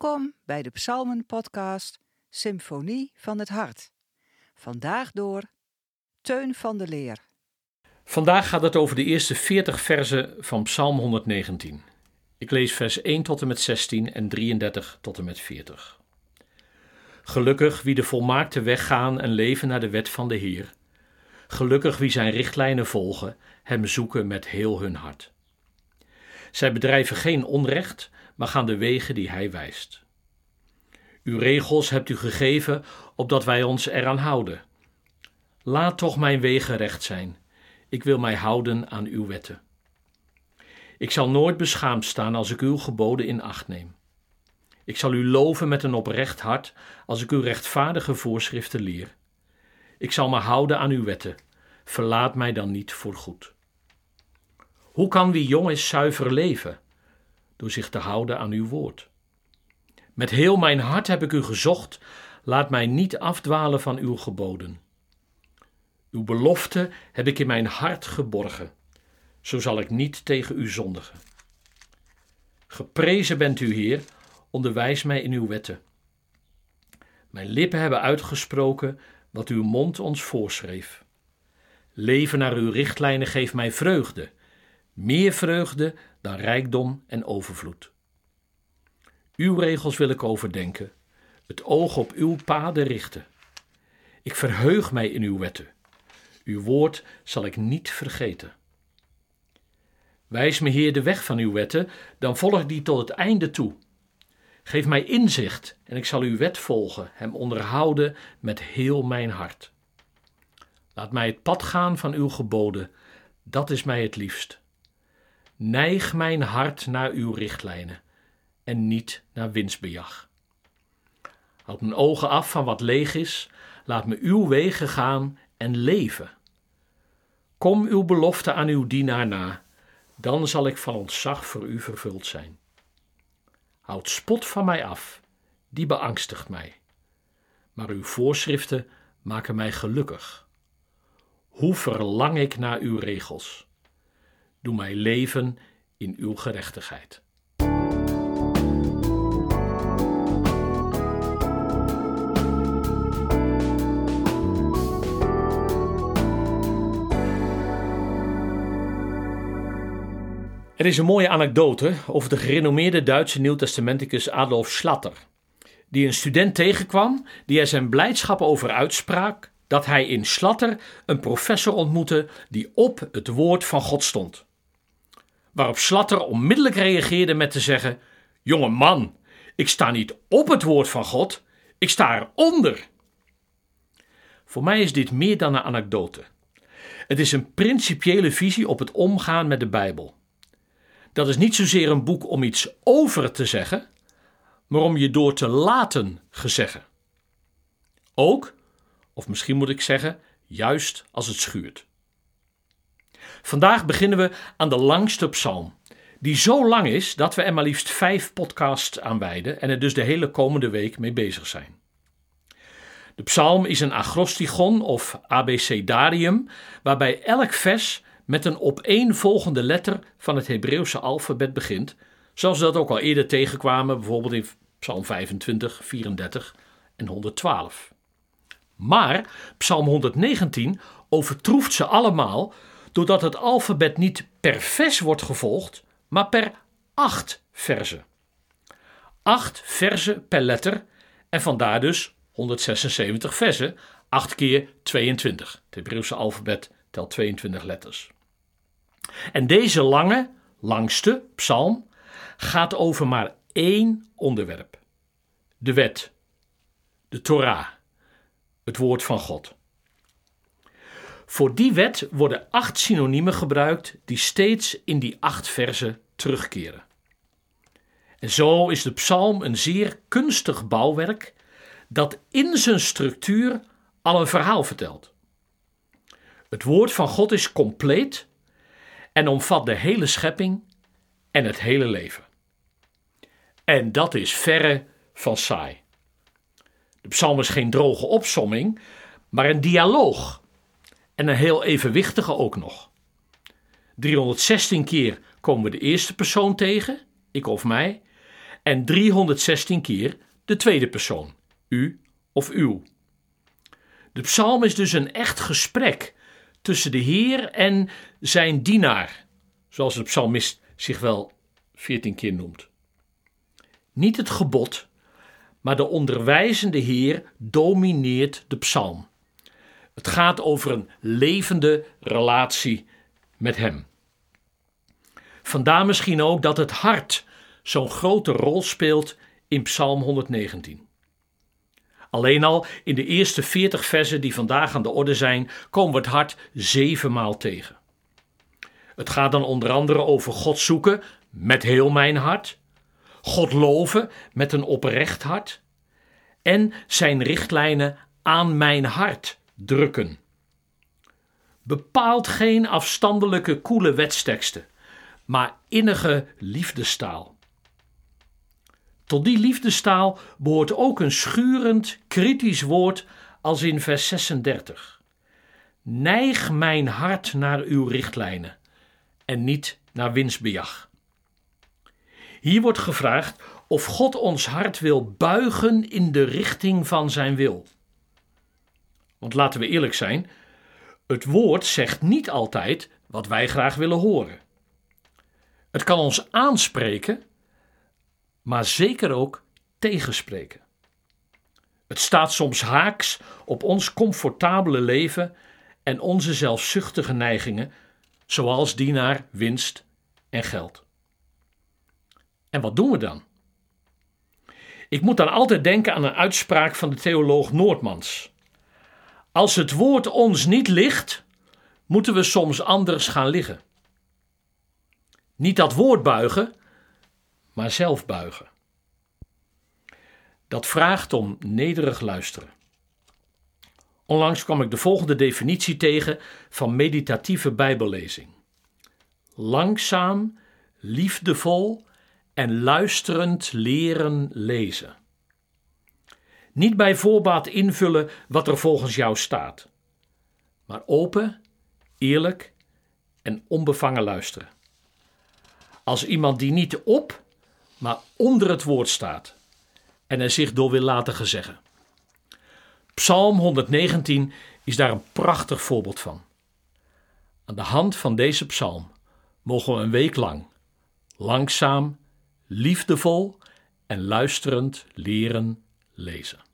Welkom bij de Psalmen-podcast Symfonie van het Hart. Vandaag door Teun van de Leer. Vandaag gaat het over de eerste 40 versen van Psalm 119. Ik lees vers 1 tot en met 16 en 33 tot en met 40. Gelukkig wie de volmaakte weg gaan en leven naar de wet van de Heer. Gelukkig wie zijn richtlijnen volgen, hem zoeken met heel hun hart. Zij bedrijven geen onrecht, maar gaan de wegen die hij wijst. Uw regels hebt u gegeven, opdat wij ons eraan houden. Laat toch mijn wegen recht zijn. Ik wil mij houden aan uw wetten. Ik zal nooit beschaamd staan als ik uw geboden in acht neem. Ik zal u loven met een oprecht hart als ik uw rechtvaardige voorschriften leer. Ik zal me houden aan uw wetten. Verlaat mij dan niet voor goed. Hoe kan wie jong is zuiver leven? Door zich te houden aan uw woord. Met heel mijn hart heb ik u gezocht, laat mij niet afdwalen van uw geboden. Uw belofte heb ik in mijn hart geborgen, zo zal ik niet tegen u zondigen. Geprezen bent u, Heer, onderwijs mij in uw wetten. Mijn lippen hebben uitgesproken wat uw mond ons voorschreef. Leven naar uw richtlijnen geeft mij vreugde, meer vreugde dan rijkdom en overvloed. Uw regels wil ik overdenken, het oog op uw paden richten. Ik verheug mij in uw wetten. Uw woord zal ik niet vergeten. Wijs me, Heer, de weg van uw wetten, dan volg die tot het einde toe. Geef mij inzicht en ik zal uw wet volgen, hem onderhouden met heel mijn hart. Laat mij het pad gaan van uw geboden, dat is mij het liefst. Neig mijn hart naar uw richtlijnen en niet naar winstbejag. Houd mijn ogen af van wat leeg is, laat me uw wegen gaan en leven. Kom uw belofte aan uw dienaar na, dan zal ik van ontzag voor u vervuld zijn. Houd spot van mij af, die beangstigt mij. Maar uw voorschriften maken mij gelukkig. Hoe verlang ik naar uw regels? Doe mij leven in uw gerechtigheid. Er is een mooie anekdote over de gerenommeerde Duitse nieuwtestamenticus Adolf Schlatter, die een student tegenkwam die er zijn blijdschap over uitsprak dat hij in Slatter een professor ontmoette die op het woord van God stond. Waarop Slatter onmiddellijk reageerde met te zeggen: Jonge man, ik sta niet op het woord van God, ik sta eronder. Voor mij is dit meer dan een anekdote. Het is een principiële visie op het omgaan met de Bijbel. Dat is niet zozeer een boek om iets over te zeggen, maar om je door te laten gezeggen. Ook, of misschien moet ik zeggen, juist als het schuurt. Vandaag beginnen we aan de langste psalm, die zo lang is dat we er maar liefst vijf podcasts aan wijden en er dus de hele komende week mee bezig zijn. De psalm is een acrostigon of abecedarium, waarbij elk vers met een opeenvolgende letter van het Hebreeuwse alfabet begint, zoals we dat ook al eerder tegenkwamen, bijvoorbeeld in Psalm 25, 34 en 112. Maar Psalm 119 overtroeft ze allemaal doordat het alfabet niet per vers wordt gevolgd, maar per acht verzen. Acht verzen per letter en vandaar dus 176 verzen, 8 keer 22. Het Hebreeuwse alfabet telt 22 letters. En deze lange, langste psalm gaat over maar één onderwerp: de wet, de Torah, het woord van God. Voor die wet worden acht synoniemen gebruikt die steeds in die acht versen terugkeren. En zo is de psalm een zeer kunstig bouwwerk dat in zijn structuur al een verhaal vertelt. Het woord van God is compleet en omvat de hele schepping en het hele leven. En dat is verre van saai. De psalm is geen droge opsomming, maar een dialoog. En een heel evenwichtige ook nog. 316 keer komen we de eerste persoon tegen, ik of mij, en 316 keer de tweede persoon, u of uw. De psalm is dus een echt gesprek tussen de Heer en zijn dienaar, zoals de psalmist zich wel 14 keer noemt. Niet het gebod, maar de onderwijzende Heer domineert de psalm. Het gaat over een levende relatie met Hem. Vandaar misschien ook dat het hart zo'n grote rol speelt in Psalm 119. Alleen al in de eerste 40 versen die vandaag aan de orde zijn, komen we het hart zevenmaal tegen. Het gaat dan onder andere over God zoeken met heel mijn hart, God loven met een oprecht hart en zijn richtlijnen aan mijn hart drukken. Bepaalt geen afstandelijke koele wetsteksten, maar innige liefdestaal. Tot die liefdestaal behoort ook een schurend, kritisch woord als in vers 36. Neig mijn hart naar uw richtlijnen en niet naar winstbejag. Hier wordt gevraagd of God ons hart wil buigen in de richting van zijn wil. Want laten we eerlijk zijn, het woord zegt niet altijd wat wij graag willen horen. Het kan ons aanspreken, maar zeker ook tegenspreken. Het staat soms haaks op ons comfortabele leven en onze zelfzuchtige neigingen, zoals die naar winst en geld. En wat doen we dan? Ik moet dan altijd denken aan een uitspraak van de theoloog Noordmans. Als het woord ons niet ligt, moeten we soms anders gaan liggen. Niet dat woord buigen, maar zelf buigen. Dat vraagt om nederig luisteren. Onlangs kwam ik de volgende definitie tegen van meditatieve Bijbellezing: langzaam, liefdevol en luisterend leren lezen. Niet bij voorbaat invullen wat er volgens jou staat, maar open, eerlijk en onbevangen luisteren. Als iemand die niet op, maar onder het woord staat en er zich door wil laten gezeggen. Psalm 119 is daar een prachtig voorbeeld van. Aan de hand van deze psalm mogen we een week lang langzaam, liefdevol en luisterend leren lezen.